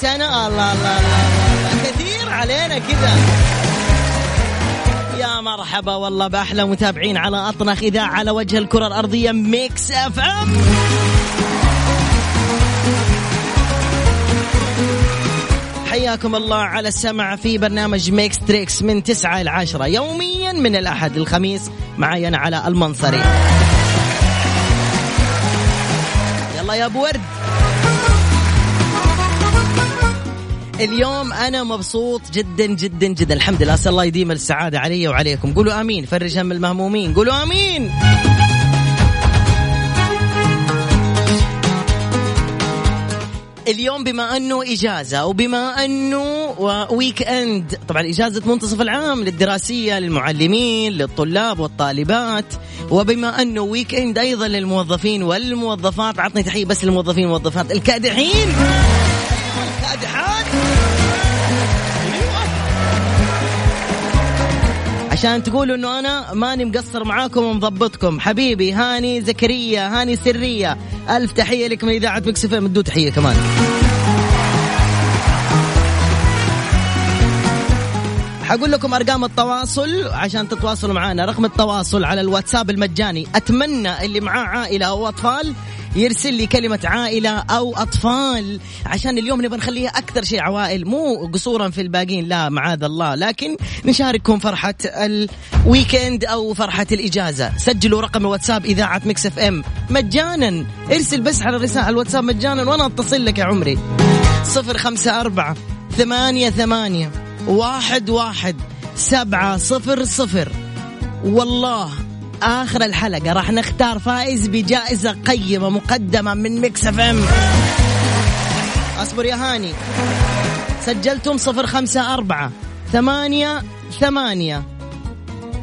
وبدايه سنة. الله الله الله, الله. كثير علينا كذا. يا مرحبا. والله بأحلى متابعين على أطنخ إذاعة على وجه الكرة الأرضية Mix FM حياكم الله على السمع في برنامج Mix Trix من 9 إلى 10 يوميا من الأحد للخميس معي أنا على المنصري. يلا يا أبو ورد. اليوم أنا مبسوط جدا جدا جدا. الحمد لله. أسأل الله يديم السعادة علي وعليكم. قولوا آمين. فرج هم المهمومين. قولوا آمين. اليوم بما أنه إجازة وبما أنه weekend طبعا إجازة منتصف العام للدراسية للمعلمين للطلاب والطالبات. وبما أنه weekend أيضا للموظفين والموظفات. عطني تحية بس للموظفين والموظفات الكادحين. الكادحات عشان تقولوا إنه أنا ماني مقصر معاكم ومضبطكم. حبيبي هاني زكريا هاني سرية. ألف تحية لك من إذاعة Mix FM. تحية كمان. حقول لكم أرقام التواصل عشان تتواصلوا معنا رقم التواصل على الواتساب المجاني. أتمنى اللي معاه عائلة أو أطفال يرسل لي كلمة عائلة أو أطفال. عشان اليوم نبغى نخليها أكثر شيء عوائل مو قصورا في الباقين لا معاذ الله. لكن نشارككم فرحة ال weekend أو فرحة الإجازة. سجلوا رقم الواتساب إذاعة Mix FM. مجانا. ارسل بس على الرسالة الواتساب مجانا وأنا أتصل لك يا عمري. صفر خمسة أربعة ثمانية ثمانية واحد واحد سبعة صفر صفر. والله آخر الحلقة راح نختار فائز بجائزة قيمة مقدمة من Mix FM. اصبر يا هاني. سجلتم صفر خمسة أربعة. ثمانية ثمانية.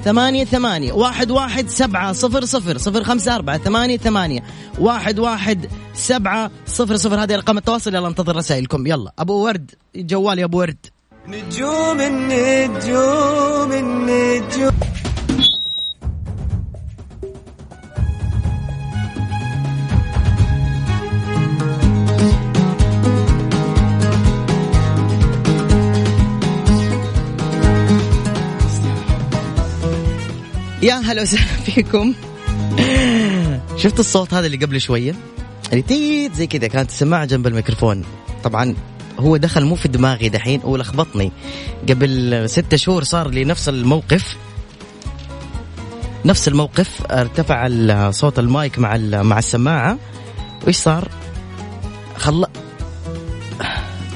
ثمانية ثمانية. واحد واحد سبعة صفر صفر. صفر خمسة أربعة. ثمانية ثمانية. واحد واحد سبعة صفر صفر. هذه أرقام التواصل. يلا انتظر رسائلكم. يلا. أبو ورد. جوال يا أبو ورد. نجوم النجوم النجوم. يا هلا وسهلا فيكم. شفت الصوت هذا اللي قبل شوية؟ اللي تيت زي كذا كانت السماعة جنب الميكروفون. طبعا هو دخل مو في دماغي دحين هو لخبطني. قبل ستة شهور صار لي نفس الموقف. نفس الموقف ارتفع صوت المايك مع مع السماعة. وإيش صار؟ خل...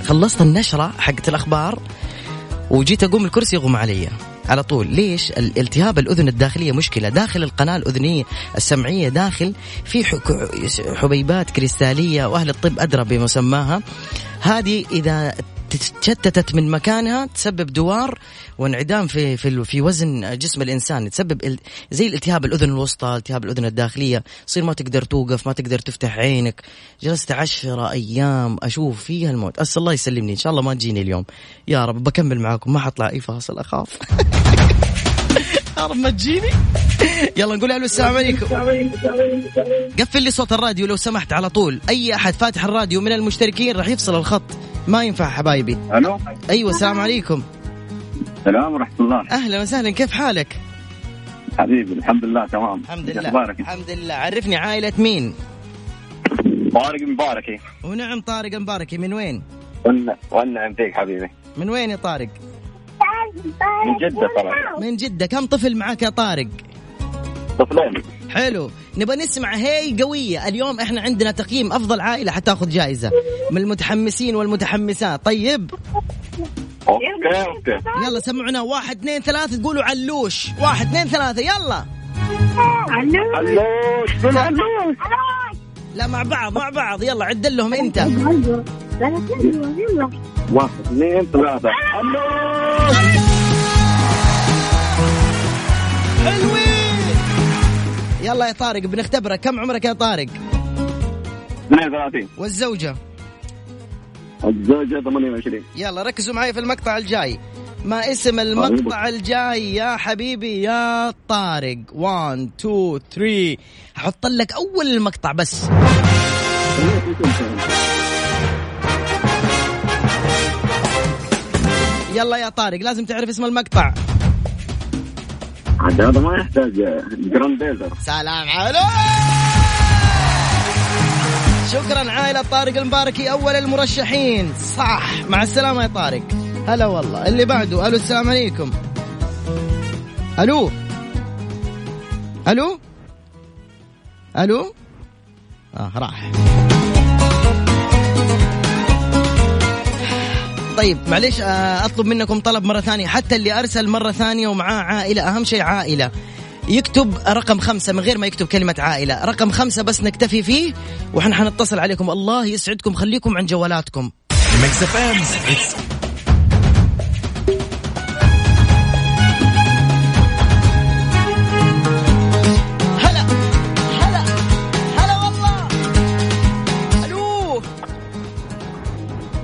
خلصت النشرة حقت الأخبار وجيت أقوم الكرسي يغمى علي. على طول. ليش؟ التهاب الأذن الداخلية مشكلة. داخل القناة الأذنية السمعية داخل في حبيبات كريستالية وأهل الطب أدرى بمسماها. هذه إذا تشتتت من مكانها تسبب دوار وانعدام في في في وزن جسم الإنسان. تسبب زي الالتهاب الأذن الوسطى التهاب الأذن الداخلية. تصير ما تقدر توقف ما تقدر تفتح عينك. جلست عشرة أيام أشوف فيها الموت. اسال الله يسلمني. إن شاء الله ما تجيني اليوم. يا رب بكمل معاكم. ما حطلع أي فاصل أخاف. يا رب ما تجيني؟ يلا نقول ألو السلام عليكم. قفل لي صوت الراديو لو سمحت على طول. أي أحد فاتح الراديو من المشتركين راح يفصل الخط. ما ينفع حبايبي. ألو؟ أيوه السلام عليكم. السلام ورحمة الله. أهلا وسهلا كيف حالك؟ حبيبي الحمد لله تمام. الحمد لله. أخبارك؟ الحمد لله. عرفني عائلة مين؟ طارق مباركي. ونعم طارق مباركي من وين؟ والنعم فيك حبيبي. من وين يا طارق؟ من جدة طبعا من جدة. كم طفل معك يا طارق؟ طفلين. حلو. نبغى نسمع هي قوية. اليوم إحنا عندنا تقييم أفضل عائلة حتاخذ جائزة. من المتحمسين والمتحمسات. طيب. okay okay. يلا سمعنا. واحد اثنين ثلاثة. تقولوا علوش. واحد اثنين ثلاثة. يلا. علوش. علوش. لا مع بعض مع بعض. يلا عد لهم انت. واحد اثنين ثلاثة. حلوين يلا يا طارق بنختبرك. كم عمرك يا طارق؟ 32 والزوجة؟ الزوجة 28 يلا ركزوا معي في المقطع الجاي. ما اسم المقطع الجاي يا حبيبي يا طارق. 1 2 3 حط لك أول المقطع بس. يلا يا طارق لازم تعرف اسم المقطع. عاد هذا ما يحتاج جراند بيزر سلام عليك. شكرا عائلة طارق المباركي أول المرشحين. صح مع السلامة يا طارق. هلا والله. اللي بعده. ألو السلام عليكم. ألو؟ ألو؟ ألو؟ آه راح. طيب معليش آه، أطلب منكم طلب مرة ثانية. حتى اللي أرسل مرة ثانية ومعاه عائلة أهم شيء عائلة. يكتب رقم خمسة من غير ما يكتب كلمة عائلة. رقم خمسة بس نكتفي فيه وحن حنتصل عليكم. الله يسعدكم خليكم عن جوالاتكم.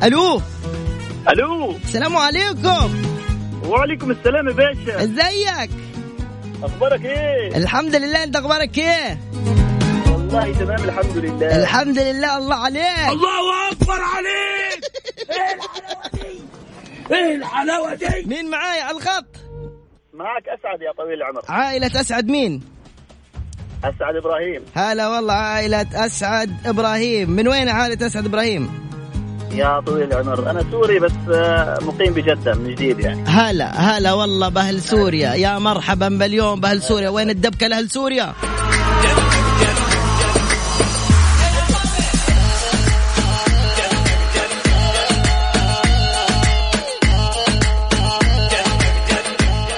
ألو؟ ألو؟ السلام عليكم. وعليكم السلام يا باشا. إزيك؟ أخبارك إيه؟ الحمد لله أنت أخبارك إيه؟ والله تمام الحمد لله. الحمد لله الله عليك. الله أكبر عليك. إيه الحلاوة دي؟ مين معاي على الخط؟ معك أسعد يا طويل العمر. عائلة أسعد مين؟ أسعد إبراهيم. هلا والله عائلة أسعد إبراهيم. من وين عائلة أسعد إبراهيم؟ يا طويل العمر. أنا سوري بس آه، مقيم بجدة من جديد يعني. هلا هلا والله بأهل سوريا. يا مرحبا باليوم بأهل سوريا. وين الدبكة لأهل سوريا؟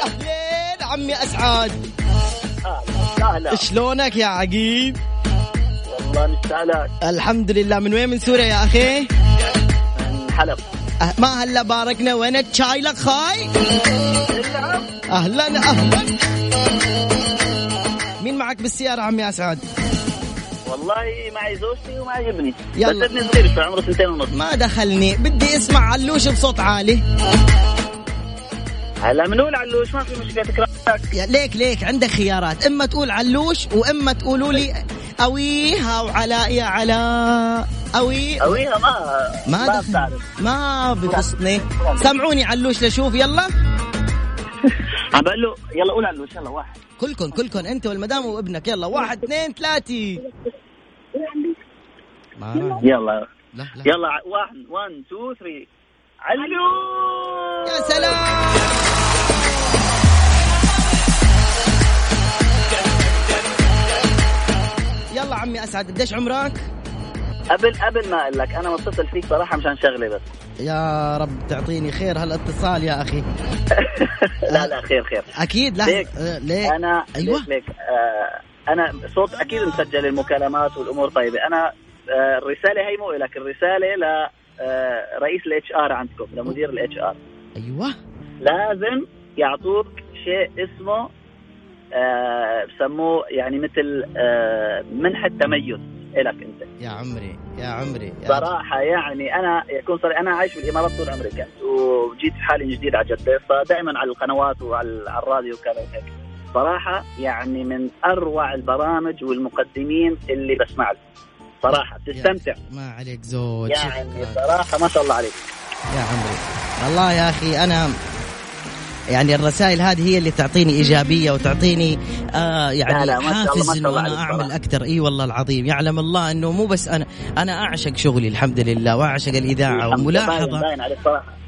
أهلين عمي أسعد. شلونك يا عقيد والله مستعلك الحمد لله. من وين؟ من سوريا يا أخي؟ من حلب أه ما هلا باركنا وين الشاي لك خاي؟ أهلا أهلا. مين معك بالسيارة عمي أسعد؟ والله معي زوجتي ومعي ابني. يلا. بس ابني صغير شوي عمره سنتين ونص. ما دخلني. بدي اسمع علوش بصوت عالي. هلا منقول علوش؟ ما في مشكلة تكرهك يا ليك ليك. عندك خيارات. إما تقول علوش وإما تقولوا لي أويها وعلاء يا علاء. أوي؟ اويها ما ما بتعرف. ما بفصني سمعوني علوش لشوف يلا. عم بقول له يلا قول علوش يلا واحد. كلكن كلكن أنت والمدام وابنك يلا واحد اثنين ثلاثة. يلا. لا لا. يلا 1 1 2 3 علو! يا سلام! يلا عمي أسعد قديش عمرك؟ قبل قبل ما أقول لك أنا متصل فيك صراحة مشان شغله بس. يا رب تعطيني خير هالاتصال يا أخي. لا لا خير خير. أكيد لا ليك. آه، ليه أنا أيوة. ليك, ليك. آه أنا صوت أكيد مسجل المكالمات والأمور طيبة. أنا آه الرسالة هي مو لك الرسالة ل آه رئيس ال HR عندكم لمدير ال HR أيوه. لازم يعطوك شيء اسمه آه بسموه يعني مثل آه منحه تميز إلك أنت. يا عمري يا عمري يا صراحة يعني أنا يكون صار أنا عايش في الإمارات طول عمري كان وجيت حالي جديد على جدة فدائما على القنوات وعلى على الراديو وكذا وهيك. صراحة يعني من أروع البرامج والمقدمين اللي بسمع له صراحة بتستمتع ما عليك زوج يعني. صراحة ما شاء الله عليك. يا عمري. والله يا أخي أنا يعني الرسائل هذه هي اللي تعطيني إيجابية وتعطيني آه يعني لا لا، حافز إنه أنا أعمل. أكثر. إي والله العظيم. يعلم الله إنه مو بس أنا أنا أعشق شغلي الحمد لله وأعشق الإذاعة وملاحظة.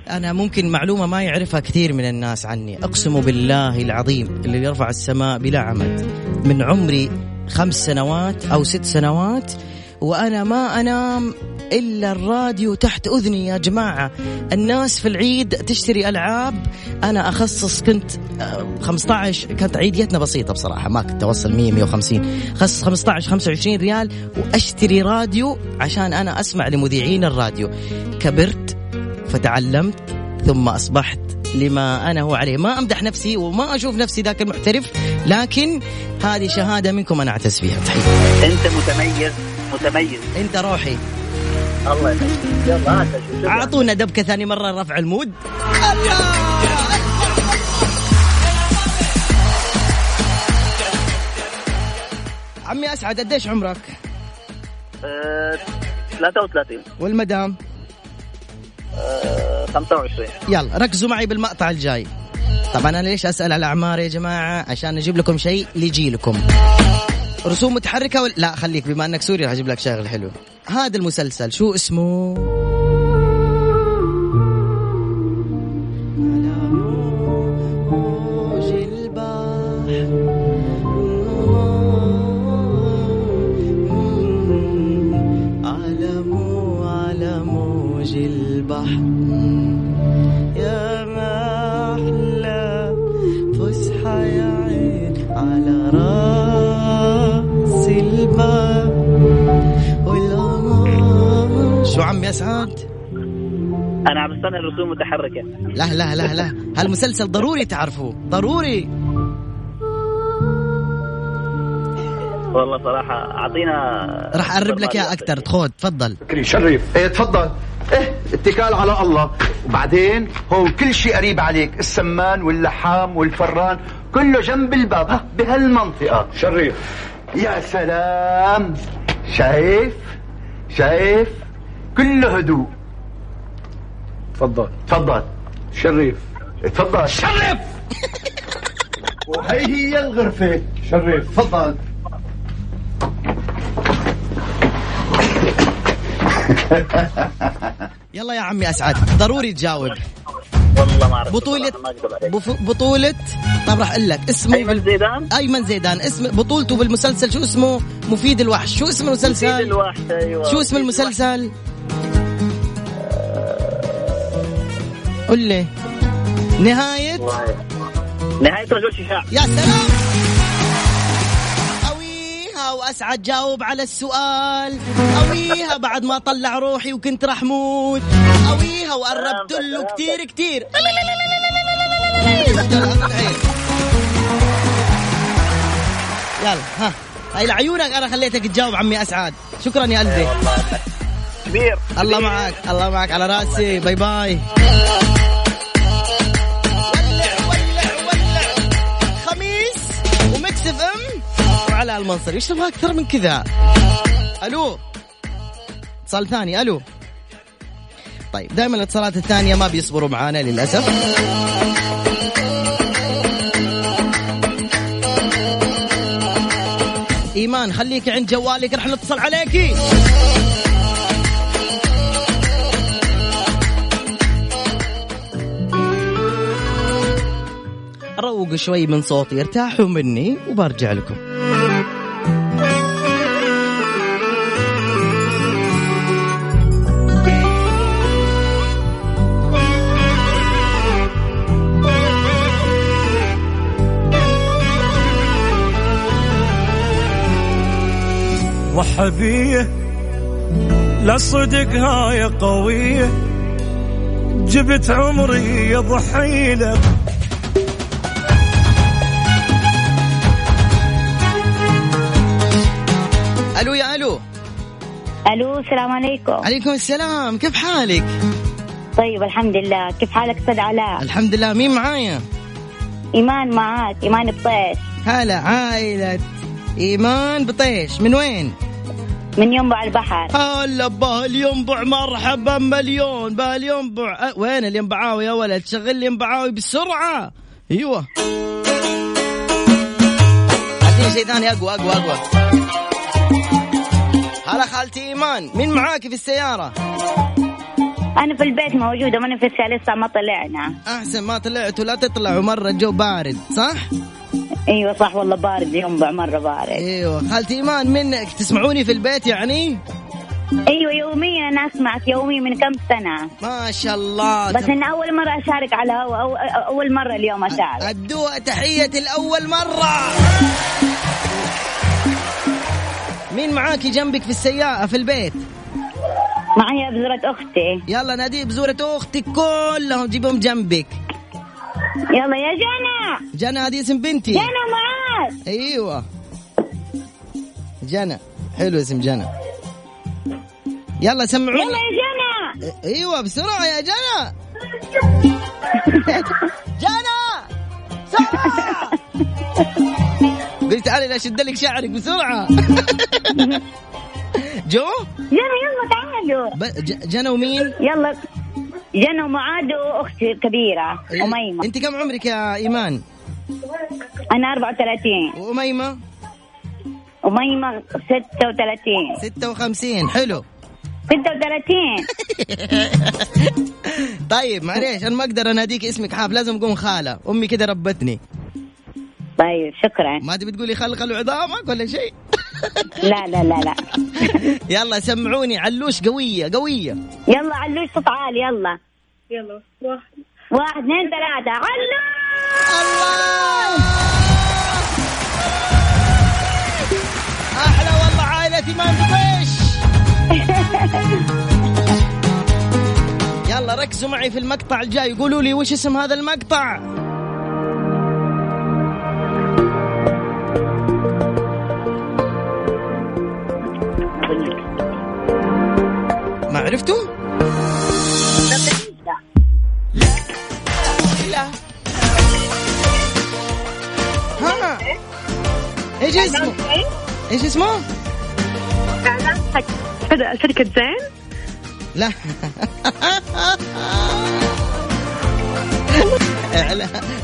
أنا ممكن معلومة ما يعرفها كثير من الناس عني. أقسم بالله العظيم اللي يرفع السماء بلا عمد. من عمري خمس سنوات أو ست سنوات وأنا ما أنام إلا الراديو تحت أذني يا جماعة. الناس في العيد تشتري ألعاب. أنا أخصص كنت آه، 15 كانت عيديتنا بسيطة بصراحة. ما كنت أوصل 100 150 خصص 15 25 ريال وأشتري راديو عشان أنا أسمع لمذيعين الراديو. كبرت فتعلمت ثم أصبحت لما أنا هو عليه. ما أمدح نفسي وما أشوف نفسي ذاك المحترف لكن هذه شهادة منكم أنا أعتز فيها. تحية. أنت متميز متميز أنت روحي. الله يخليك. يلا هات أعطونا دبكة ثاني مرة رفع المود. عمي أسعد قديش عمرك؟ آه، 33 والمدام؟ آه، 25 يلا ركزوا معي بالمقطع الجاي. طبعا أنا ليش أسأل على الاعمار يا جماعة؟ عشان أجيب لكم شيء لجيلكم رسوم متحركة ولا لا خليك بما انك سوري راح أجيب لك شغل حلو. هذا المسلسل شو اسمه؟ على موج البحر. يا ما شو عم يسعد؟ أنا عم استنى الرسوم متحركه لا لا لا لا. هالمسلسل ضروري تعرفوه. ضروري. والله صراحة أعطينا راح أقرب لك إياه أكثر خذ تفضل. شريف إيه تفضل. إيه اتكال على الله. وبعدين هون كل شيء قريب عليك. السمان واللحام والفران كله جنب الباب. ها بهالمنطقة. شريف. يا سلام. شايف؟ شايف؟ كله هدوء. تفضل. تفضل. شريف. تفضل. شرف وهي هي الغرفة. شريف تفضل. يلا يا عمي أسعد ضروري تجاوب. والله ما أعرف. بطولة بطولة طب راح أقول لك اسمه أيمن زيدان؟ أيمن زيدان اسم بطولته بالمسلسل شو اسمه؟ مفيد الوحش. شو اسم مفيد المسلسل الوحش أيوه. شو اسم مفيد المسلسل؟ قل لي. نهاية. نهاية رجل شجاع يا سلام. أويها وأسعد جاوب على السؤال. أويها بعد ما طلع روحي وكنت رح موت. أويها وقربت له كتير كتير. يلا ها. هاي لعيونك أنا خليتك تجاوب عمي أسعد. شكرا يا قلبي. كبير. الله معك الله معك على رأسي. باي باي خميس ومكس إف إم. وعلى المنصر إيش تبغى أكثر من كذا؟ ألو. اتصال ثاني. ألو. طيب دائما الاتصالات الثانية ما بيصبروا معانا للأسف. إيمان خليك عند جوالك رح نتصل عليكي. روقوا شوي من صوتي ارتاحوا مني وبرجع لكم. ضحى لا صدق هاي قوية. جبت عمري يضحي ألو يا ألو. ألو السلام عليكم. عليكم السلام كيف حالك؟ طيب الحمد لله. كيف حالك أستاذ علاء؟ الحمد لله مين معايا؟ إيمان معاك إيمان بطيش. هلا عائلة. إيمان بطيش من وين؟ من ينبع البحر. هلا بهالينبع مرحبا مليون. بهالينبع أه وين الينبعاوي يا ولد؟ شغل لي ينبعاوي بسرعة. أيوه. اعطيني شيء ثاني أقوى أقوى أقوى. هلا خالتي إيمان. مين معاكي في السيارة؟ أنا في البيت موجودة ماني في السيارة لسه ما طلعنا. أحسن ما طلعتوا لا تطلعوا مرة الجو بارد صح؟ أيوه صح والله بارد اليوم مرة بارد. أيوه. خالتي إيمان منك تسمعوني في البيت يعني؟ أيوه يوميا أنا أسمعك يوميا من كم سنة؟ ما شاء الله. بس ان أول مرة أشارك على هوا أو أول مرة اليوم أشارك. أدوها تحية الأول مرة. مين معاكي جنبك في السيارة في البيت؟ معي بزورة أختي. يلا نادي بزورة أختك كلهم جيبهم جنبك. يلا يا جنى. جنى هذه اسم بنتي. جنى معاك. أيوه. جنى حلو اسم جنى. يلا سمعوني. يلا يا جنى. أيوه بسرعة يا جنى. جنى بسرعة. قلت تعالي لا أشد لك شعرك بسرعة. جو؟ جنى يلا تعالوا. جنى ومين؟ يلا. جنى ومعاد وأختي الكبيرة أميمة. أنت كم عمرك يا إيمان؟ أنا 34 وأميمة؟ أميمة 36 56 حلو. 36 طيب معليش أنا ما أقدر أناديك اسمك حاف لازم أقول خالة. أمي كده ربتني. طيب شكرا. ما تبي تقولي خل خلوا عظامك ولا شيء؟ لا لا لا لا. يلا سمعوني. علوش قوية قوية. يلا علوش صوت عالي يلا. يلا واحد. واحد اثنين ثلاثة. علوش! أحلى والله عائله ايمان قبيش يلا ركزوا معي في المقطع الجاي. قولوا لي وش اسم هذا المقطع؟ عرفتوا؟ لا ها. إيش اسمه؟ إيش اسمه؟ شركة زين لا.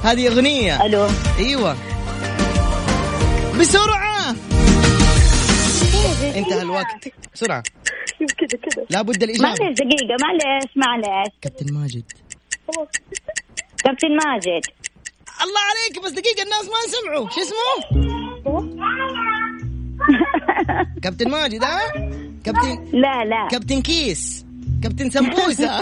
هذه أغنية. ألو. أيوه. بسرعة. انتهى الوقت. بسرعة. كذا كذا لابد الإجابة. معلش دقيقة معلش معلش. كابتن ماجد. كابتن ماجد. الله عليك بس دقيقة الناس ما سمعوا. شو اسمه؟ كابتن ماجد ها؟ كابتن لا لا. كابتن كيس. كابتن سمبوسة.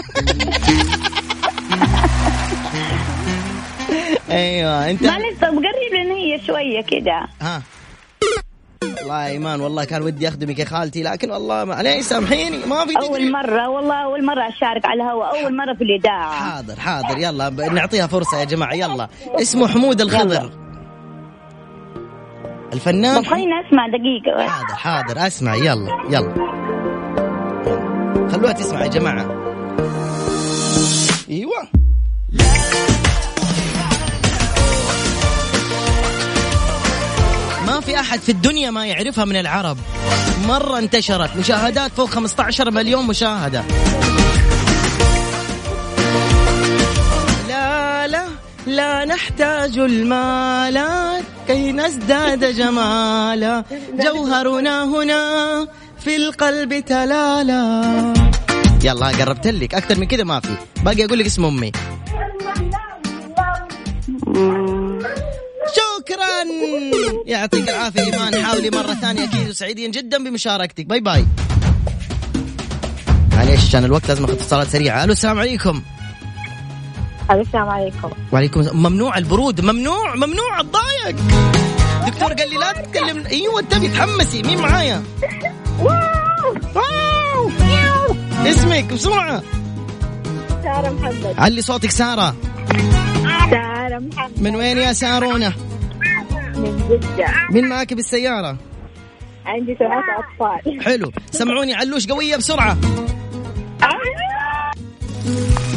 أيوه انت معلش طب قرب لنا هي شوية كده. ها. والله يا إيمان والله كان ودي أخدمك يا خالتي لكن والله معليش سامحيني ما في أول مرة والله أول مرة أشارك على الهواء أول مرة في الإذاعة. حاضر حاضر يلا ب- نعطيها فرصة يا جماعة يلا. اسمه حمود الخضر. الفنان طب خلينا أسمع دقيقة. حاضر حاضر أسمع يلا يلا. خلوها تسمع يا جماعة. إيوه. ما في أحد في الدنيا ما يعرفها من العرب. مرة انتشرت مشاهدات فوق 15 مليون مشاهدة. لا لا لا نحتاج المال كي نزداد جمالا. جوهرنا هنا في القلب تلالا. يلا قربت لك أكثر من كذا ما في. باقي أقول لك اسم أمي. يعطيك العافية إيمان. حاولي مرة ثانية. أكيد وسعيدين جدا بمشاركتك. bye bye. معليش عشان الوقت لازم أخذ اتصالات سريعة. ألو السلام عليكم. السلام عليكم. وعليكم ممنوع البرود. ممنوع ممنوع اتضايق دكتور قال لي لا تتكلم. أيوه انتبهي تحمسي مين معايا؟ wow! اسمك بسرعة. سارة محمد. علي صوتك سارة. سارة محمد. من وين يا سارونة؟ من جدة مين معاك بالسيارة؟ عندي ثلاثة أطفال. حلو. سمعوني علوش قوية بسرعة.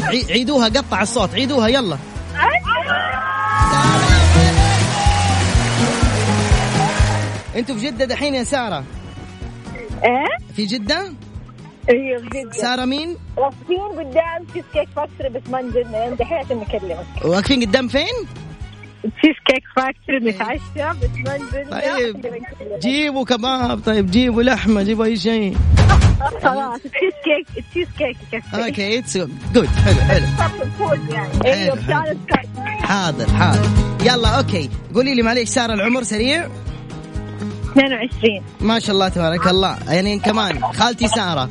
عي- عيدوها قطع الصوت. عيدوها يلا. أنتوا في جدة دحين يا سارة؟ إيه؟ في جدة؟ أيوه بجد سارة مين؟ واقفين قدام Cheesecake Factory بس ما نزلنا. دحين عشان نكلمك. واقفين قدام فين؟ Cheesecake Factory نتعشى بس طيب. جيبوا كباب طيب جيبوا لحمة جيبوا أي شيء. خلاص cheesecake cheesecake okay it's good حلو. حلو يعني سكاي حاضر حاضر. يلا okay قولي لي معليش سارة العمر سريع؟ 22 ما شاء الله تبارك الله. يعني كمان خالتي سارة.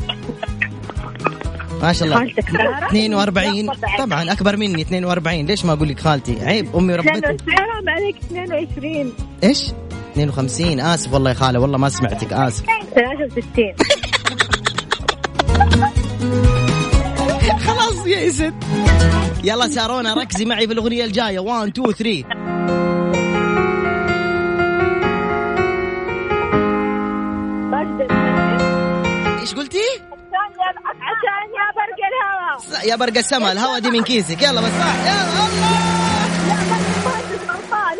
ما شاء الله. خالتك سارة؟ 42 لا، طبعاً. أكبر مني 42 ليش ما أقول لك خالتي؟ عيب أمي ربتني حرام عليك 22 إيش؟ 52 آسف والله يا خالة والله ما سمعتك. آسف. 63 خلاص يئست يلا سارونا ركزي معي في الأغنية الجاية. 1 2 3 برد إيش قلتي؟ عشان يا برق السما الهوا دي من كيسك. يلا بس. صح يلا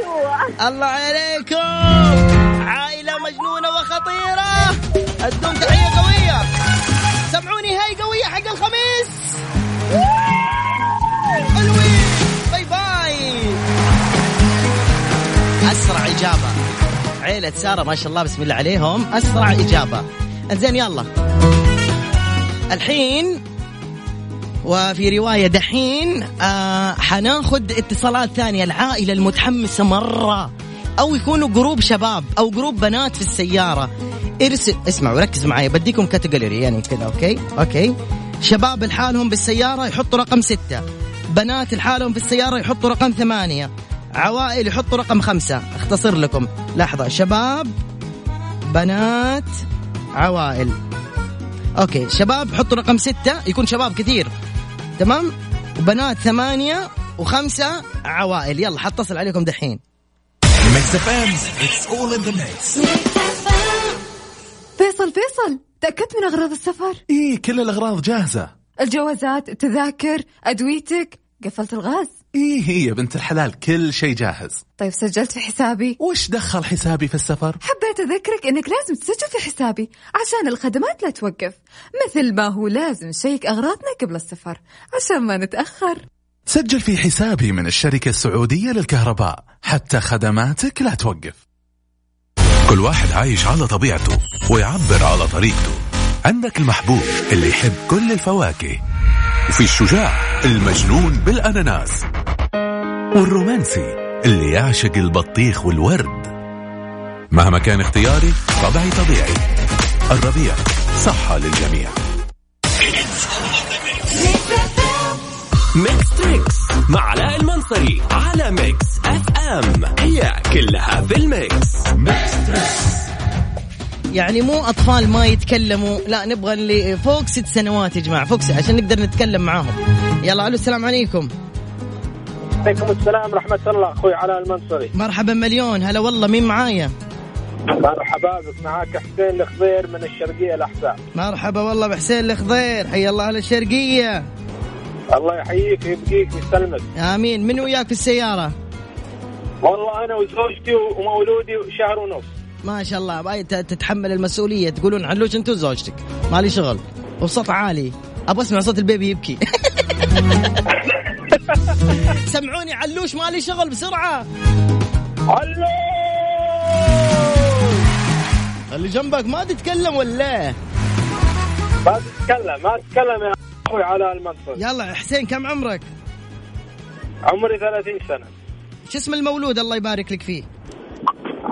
هو الله عليكم. عائلة مجنونة وخطيرة. ادوم تحية قوية. سمعوني هاي قوية حق الخميس. حلوين. باي باي. أسرع إجابة. عيلة سارة ما شاء الله بسم الله عليهم. أسرع إجابة. زين يلا. الحين وفي رواية دحين آه حناخد اتصالات ثانية. العائلة المتحمسة مرة. أو يكونوا group شباب أو group بنات في السيارة. ارسل اسمعوا ركزوا معي. بديكم category يعني كذا okay؟ okay. شباب لحالهم بالسيارة يحطوا رقم ستة. بنات لحالهم في السيارة يحطوا رقم ثمانية. عوائل يحطوا رقم خمسة. اختصر لكم. لحظة. شباب بنات عوائل. أوكي. شباب حطوا رقم ستة. يكون شباب كثير. تمام؟ وبنات ثمانية وخمسة عوائل. يلا حتصل عليكم دحين. فيصل فيصل تأكدت من أغراض السفر؟ إيه كل الأغراض جاهزة. الجوازات التذاكر أدويتك قفلت الغاز. إيه هي يا بنت الحلال؟ كل شيء جاهز. طيب سجلت في حسابي. وش دخل حسابي في السفر؟ حبيت أذكرك إنك لازم تسجل في حسابي عشان الخدمات لا توقف. مثل ما هو لازم نشيك أغراضنا قبل السفر عشان ما نتأخر. سجل في حسابي من الشركة السعودية للكهرباء. حتى خدماتك لا توقف. كل واحد عايش على طبيعته ويعبر على طريقته. عندك المحبوب اللي يحب كل الفواكه. وفي الشجاع المجنون بالأناناس. والرومانسي اللي يعشق البطيخ والورد. مهما كان اختياري طبعي طبيعي. الربيع صحة للجميع. Mix Trix مع علاء المنصري على Mix FM. هي كلها في ال mix. Mix Trix. يعني مو أطفال ما يتكلموا لا نبغى اللي فوق ست سنوات يا جماعة فوق عشان نقدر نتكلم معاهم. يلا ألو السلام عليكم. عليكم السلام ورحمة الله أخوي علاء المنصري مرحبا مليون هلا والله مين معايا؟ مرحبا بك معاك حسين الخضير من الشرقية الأحساء. مرحبا والله بحسين الخضير حي الله على الشرقية. الله يحييك ويبقيك ويسلمك. آمين من وياك في السيارة؟ والله أنا وزوجتي ومولودي شهر ونص. ما شاء الله باي تتحمل المسؤولية. تقولون علوش انت وزوجتك مالي شغل. وصوت عالي. أبغى أسمع صوت البيبي يبكي. سمعوني علوش مالي شغل بسرعة. علو اللي جنبك ما تتكلم ولا؟ ما تتكلم ما تتكلم يا أخوي علاء المنصري يلا حسين كم عمرك؟ عمري 30 سنة. شو اسم المولود الله يبارك لك فيه؟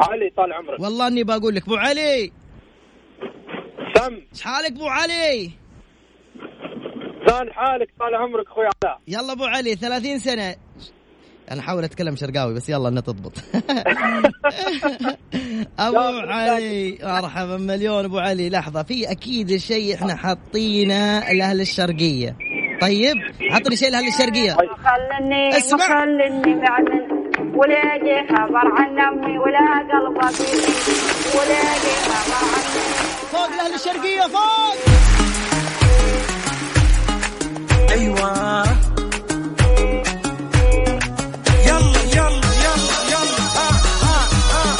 علي طال عمرك. والله اني بقول لك أبو علي. سم. إيش حالك أبو علي؟ زان حالك طال عمرك أخوي علاء يلا أبو علي 30 سنة. أنا احاول أتكلم شرقاوي بس يلا انها تضبط. أبو علي مرحبا مليون أبو علي. لحظة في أكيد شيء إحنا حاطينه لأهل الشرقية. طيب عطني شيء لأهل الشرقية. خلني اسمع. خلني بعد ولا جي خبر عن امي ولا قلبك ولا جي خبر عن فوق لأهل الشرقية فوق! أيوه. يلا يلا يلا يلا. آه آه آه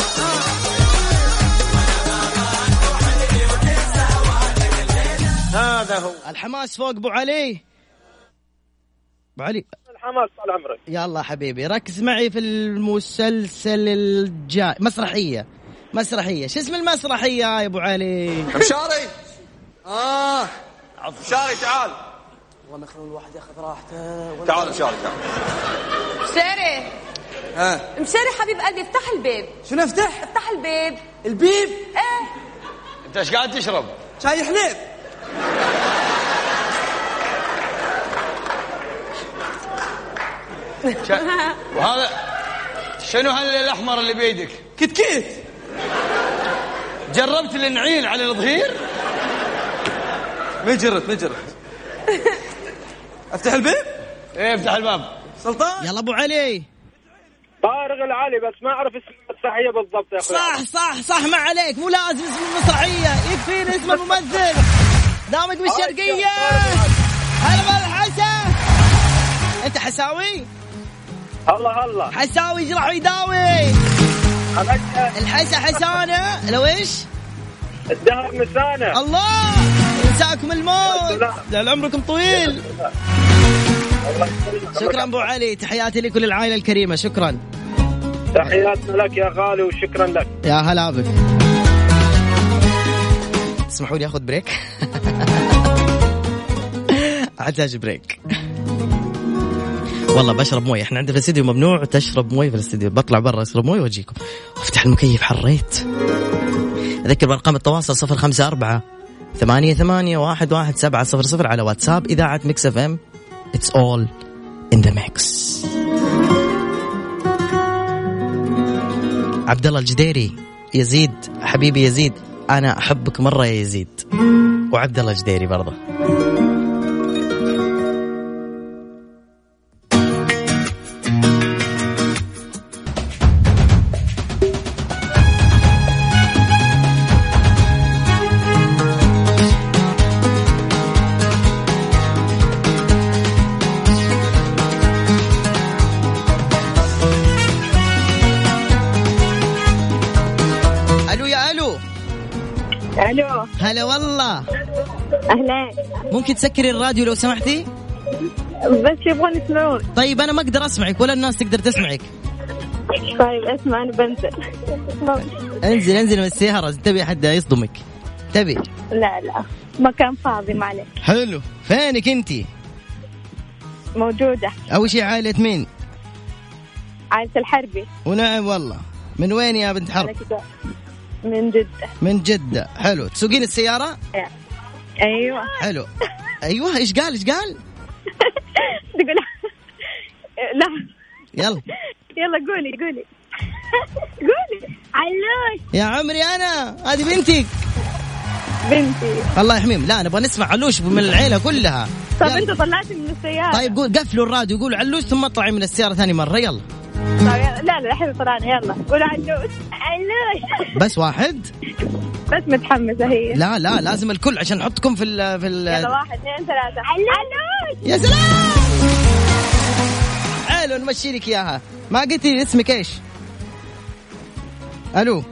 آه. هذا هو. الحماس فوق أبو علي. أبو علي. الحماس طال عمرك. يلا حبيبي ركز معي في المسلسل الجاي. مسرحية. مسرحية. شو اسم المسرحية يا أبو علي؟ مشاري. آه. مشاري تعال. والله خلوا الواحد ياخذ راحته. تعال مشاري تعال. مشاري. ها. مشاري حبيب قلبي افتح الباب شنو افتح؟ افتح الباب البيب؟ إيه. انت إيش قاعد تشرب؟ شاي حليب. وهذا شنو هال الاحمر اللي بيدك؟ كتكيت جربت النعيل على الظهير؟ ما جرت ما جرت افتح البيب؟ إيه افتح الباب. سلطان. يلا أبو علي. طارق العالي بس ما أعرف اسم المسرحيه بالضبط يا أخوي. صح صح صح ما عليك. مو لازم اسم المسرحيه يكفينا اسم الممثل. دامك بالشرقية. هلا بالحسن أنت حساوي؟ الله الله. حساوي إيش راح يداوي. الحسا حسانة. لو إيش؟ الدهر مسانة. الله. ينساكم الموت. لعل عمركم طويل. شكرا أبو علي. تحياتي لكل العائلة الكريمة. شكرا. تحياتنا لك يا غالي وشكرا لك. يا هلا بك. تسمحوا لي أخذ break؟ احتاج break. والله بشرب مويه. إحنا عندنا في الاستديو ممنوع تشرب مويه في الاستديو. بطلع برا اشرب مويه وأجيكم. وافتح المكيف حريت أذكر بأرقام التواصل صفر خمسة أربعة ثمانية ثمانية واحد واحد سبعة صفر صفر على واتساب. إذاعة Mix FM It's all in the mix. عبد الله الجديري يزيد حبيبي يزيد أنا أحبك مرة يا يزيد. وعبد الله الجديري برضه. أهلا. ممكن تسكري الراديو لو سمحتي؟ بس يبغون يسمعون. طيب أنا ما أقدر أسمعك ولا الناس تقدر تسمعك. طيب أسمع أنا بنزل. أنزل أنزل من السيارة تبي حد يصدمك. تبي؟ لا لا. مكان فاضي معلش حلو. فينك انتي موجودة. أول شيء عائلة مين؟ عائلة الحربي. ونعم والله. من وين يا بنت حرب. من جدة. من جدة. حلو. تسوقين السيارة؟ أيوه. حلو. أيوه إيش قال إيش قال؟ تقول لا. يلا. يلا قولي قولي. قولي. علوش. يا عمري أنا. هذه بنتك. بنتي. الله يحميهم. لا نبغى نسمع علوش من العيلة كلها. طب يلا. انت طلعتي من السيارة. طيب قول قفلوا الراديو قولوا علوش ثم اطلعي من السيارة ثاني مرة. يلا. طيب. يلا. لا لا الحين طلعنا يلا. قولوا علوش علوش بس واحد؟ بس متحمسة هي. لا لا لازم الكل عشان نحطكم في ال في يلا ال واحد اثنين ثلاثة. علوش يا سلام! حلو نمشي لك إياها. ما قلتي اسمك إيش؟ ألو.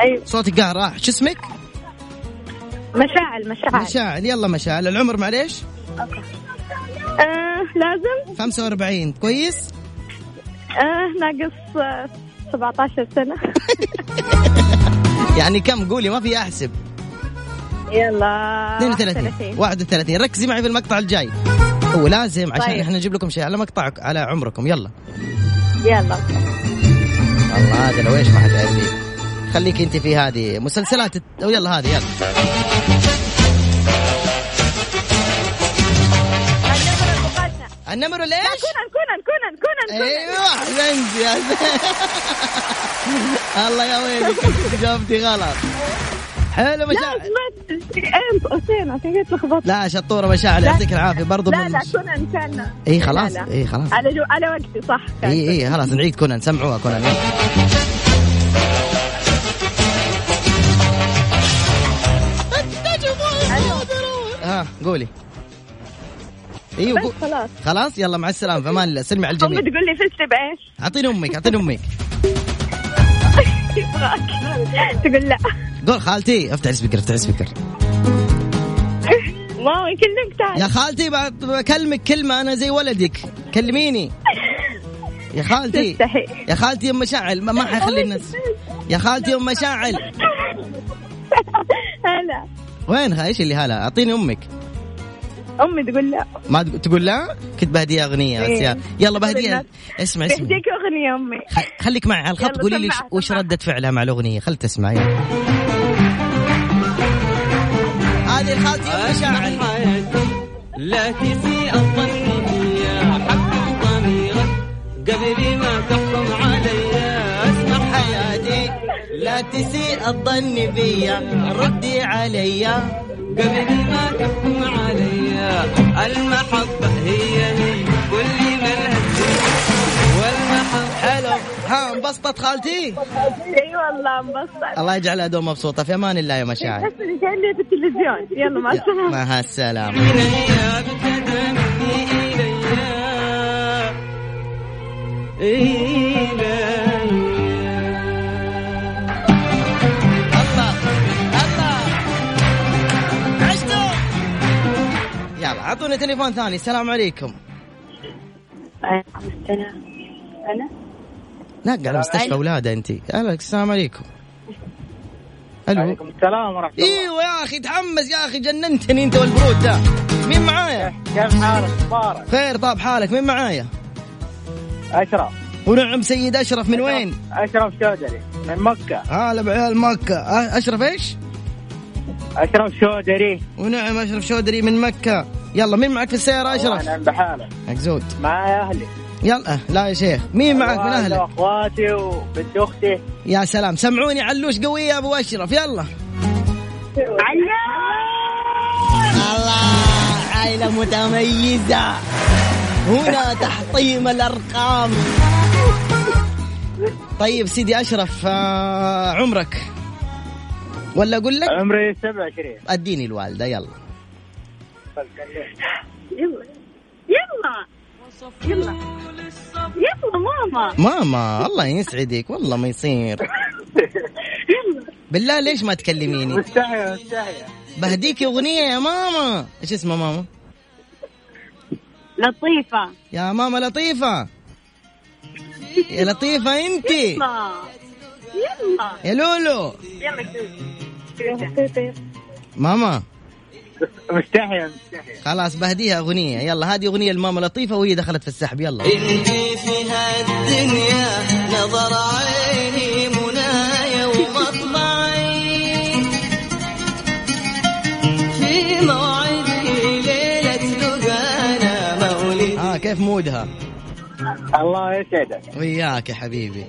أيوه صوتك قاعد راح. شو اسمك؟ مشاعل مشاعل. مشاعل. يلا مشاعل. العمر معليش؟ آه لازم؟ 45 كويس؟ آه ناقص آه 17 سنة. يعني كم؟ قولي ما في أحسب. يلا 32 31 ركزي معي في المقطع الجاي. هو لازم عشان طيب. إحنا نجيب لكم شيء على مقطع على عمركم. يلا. يلا. والله هذا لو إيش ما حتعرفيه خليك أنت في هذه مسلسلات يلا هذه يلا. النمر ليش؟ كونان كونان كونان كونان أيوه احسنت يا. الله يا ويلك جاوبتي غلط حلو لا مشاعر عشان كذا تلخبطت لا شطورة مشاعر يعطيك العافية برضو لا لا كونان كان اي خلاص لا لا. اي خلاص على. على وقتي صح اي اي خلاص نعيد كونان سمعوها كونان ها قولي أيوه بس قو- خلاص. خلاص يلا مع السلامة في أمان الله سلمي على الجميع. تقول لي فزت بإيش؟ أعطيني أمك أعطيني أمك. تقول لا. قول خالتي افتح ال speaker افتح ال speaker. ماما يكلمك تعال. يا خالتي بكلمك كلمه أنا زي ولدك. كلميني. يا خالتي. تستحي. يا خالتي أم مشاعل ما, ما حيخلي الناس. يا خالتي أم مشاعل هلا. وينها؟ إيش اللي هلا؟ أعطيني أمك. أمي تقول لا. ما تق- تقول لا؟ كنت بهديها أغنية بس إيه. يلا بهديها اسمع اسمع. بهديك أغنية أمي. خليك معي على الخط قولي لي وش ردة فعلها مع الأغنية؟ خل تسمع يلا. هذه الخالتي ام مشاعر لا تسيء الظن بي حقق ضميرك. قبل ما تحكم علي أسمع حياتي. لا تسيء الظن بيا ردي علي. قبل ما تحكم علي. المحبة هي هي كل من والمحبة حلو. ها انبسطت خالتي؟ إي والله انبسطت. الله يجعلها دوم مبسوطة. في أمان الله يا مشاعر. بس كاني في التلفزيون يلا مع السلامة. مع السلامه إلي اعطونا تليفون ثاني. السلام عليكم. عليكم السلام أنا؟ لا قاعد مستشفى أولادة انت السلام عليكم. ألو. عليكم السلام ورحمة الله. إيوه يا أخي تحمس يا أخي جننتني أنت والبرود ده. مين معايا؟ كيف حالك؟ مبارك. خير طاب حالك. مين معايا؟ أشرف. ونعم سيد أشرف من وين؟ أشرف شودري من مكة. هلا بعيال مكة. أشرف إيش؟ أشرف شودري. ونعم أشرف شودري من مكة. يلا مين معك في السيارة اشرف؟ أنا بحالك مقزود معي أهلي. يلا لا يا شيخ مين معك من أهلك؟ واخواتي وبنت أختي. يا سلام سمعوني علوش قوية يا أبو أشرف يلا. الله عائلة متميزة. هنا تحطيم الأرقام. طيب سيدي أشرف آه عمرك؟ ولا أقول لك؟ عمري 27 أديني الوالدة يلا. يلا يلا. يلا. يلا. ماما. ماما. الله يسعدك والله ما يصير بالله ليش ما تكلميني؟ مستحية مستحية بهديك أغنية يا ماما. إيش اسمها ماما؟ لطيفة. يا ماما لطيفة. يا لطيفة انت. يلا. يلا. يا لولو. يلا ماما. مستحية مستحية خلاص بهديها أغنية. يلا هذه أغنية لماما لطيفة وهي دخلت في السحب. يلا. انت في هالدنيا نظر عيني منايا ومطمعي في موعدي ليلة لقانا مولد ها كيف مودها؟ الله يسعدك. وياك يا حبيبي.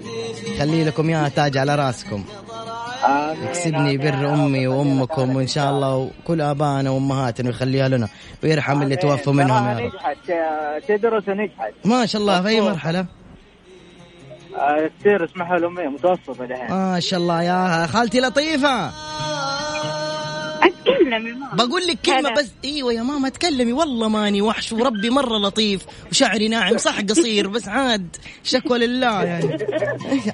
خلي لكم إياها تاج على راسكم. يكسبني بر أمي وأمكم وإن شاء الله وكل آبائنا وأمهاتنا ويخليها لنا ويرحم اللي توفوا منهم يا رب. نجحت آه، تدرس ونجحت. ما شاء الله في أي مرحلة؟ آه، تصير اسمها الأمية متوسطة الحين. ما شاء الله يا خالتي لطيفة. اتكلم يا ماما. بقول لك كلمة بس. إيوه يا ماما تكلمي. والله ماني وحش وربي مرة لطيف وشعري ناعم صح قصير بس عاد شكوى لله يعني.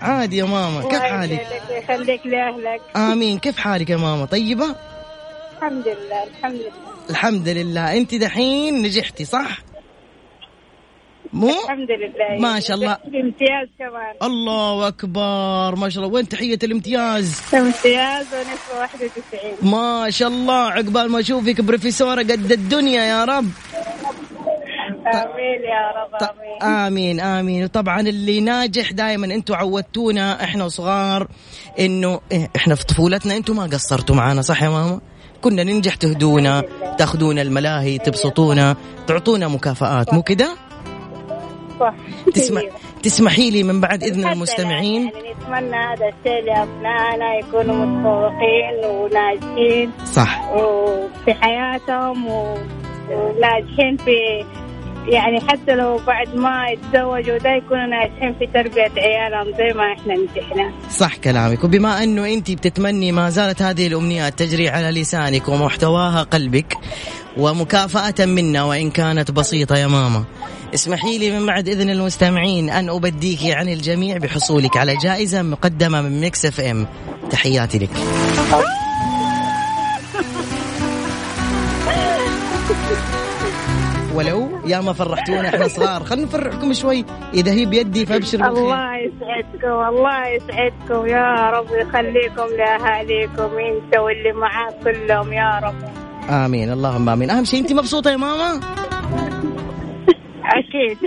عادي يا ماما. كيف حالك؟ يخليك لأهلك. آمين. كيف حالك يا ماما؟ طيبة؟ الحمد لله الحمد لله. الحمد لله. أنت دحين نجحتي صح؟ مو؟ الحمد لله. ما شاء الله. امتياز كمان. الله أكبر. ما شاء الله. وين تحية الامتياز؟ امتياز ونسبة 91 ما شاء الله. عقبال ما أشوفك بروفيسورة قد الدنيا يا رب. آمين يا رب آمين. آمين آمين. وطبعا اللي ناجح دائما أنتم عودتونا إحنا وصغار انه إيه، إحنا في طفولتنا أنتم ما قصرتوا معانا صح يا ماما؟ كنا ننجح تهدونا تاخذونا الملاهي تبسطونا تعطونا مكافآت مو كده؟ صح. تسمح تسمحي لي من بعد إذن المستمعين؟ يعني نتمنى هذا الشيء لأبنائنا يكونوا متفوقين وناجحين صح. وفي حياتهم وناجحين في يعني حتى لو بعد ما يتزوجوا ده يكونوا ناجحين في تربية عيالهم زي ما إحنا نجحنا. صح كلامك. وبما أنه انت بتتمني ما زالت هذه الأمنيات تجري على لسانك ومحتواها قلبك ومكافأة منا وإن كانت بسيطة يا ماما اسمحي لي من بعد إذن المستمعين أن أبديك عن الجميع بحصولك على جائزة مقدمة من Mix FM. تحياتي لك. ولو يا ما فرحتونا إحنا صغار. خلينا نفرحكم شوي. إذا هي بيدي فابشر بالخير الله يسعدكم الله يسعدكم. يا رب يخليكم لأهاليكم انت واللي معاك كلهم. يا رب. آمين. اللهم آمين. أهم شيء أنت مبسوطة يا ماما؟ أكيد.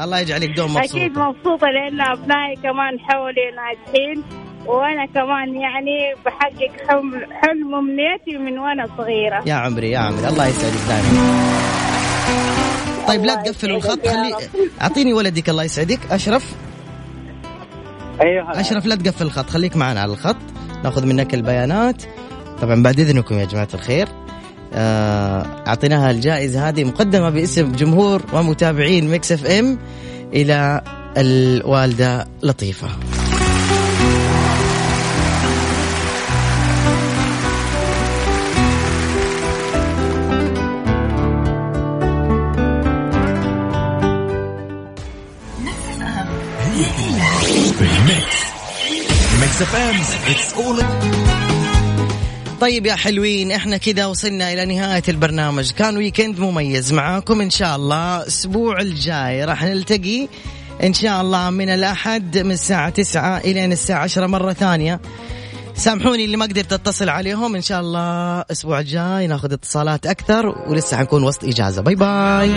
الله يجعلك دوم مبسوطة. أكيد مبسوطة لأن أبنائي كمان حولي ناجحين وأنا كمان يعني بحقق حلم حلم أمنيتي من وأنا صغيرة. يا عمري يا عمري. الله يسعدك دائما. طيب لا تقفلوا الخط خلي أعطيني ولدك الله يسعدك. أشرف؟ أيوه أشرف لا تقفل الخط خليك معنا على الخط. نأخذ منك البيانات. طبعا بعد إذنكم يا جماعة الخير. آه، أعطيناها الجائزة هذه مقدمة باسم جمهور ومتابعين Mix FM إلى الوالدة لطيفة. طيب يا حلوين إحنا كذا وصلنا إلى نهاية البرنامج. كان weekend مميز معاكم. إن شاء الله الأسبوع الجاي راح نلتقي. إن شاء الله من الأحد من الساعة 9 إلى الساعة 10 مرة ثانية. سامحوني اللي ما قدرت أتصل عليهم. إن شاء الله الأسبوع الجاي ناخذ اتصالات أكثر ولسه حنكون وسط إجازة. bye bye